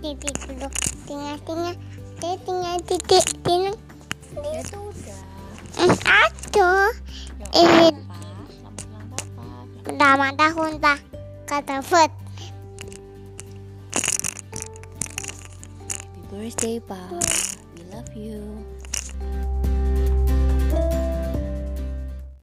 titik dulu tinggal dia tinggal titik tinggal Ya itu udah. eh aduh Ya, Eh. Papa. Tahun pak kata food Happy birthday, Pa. We love you.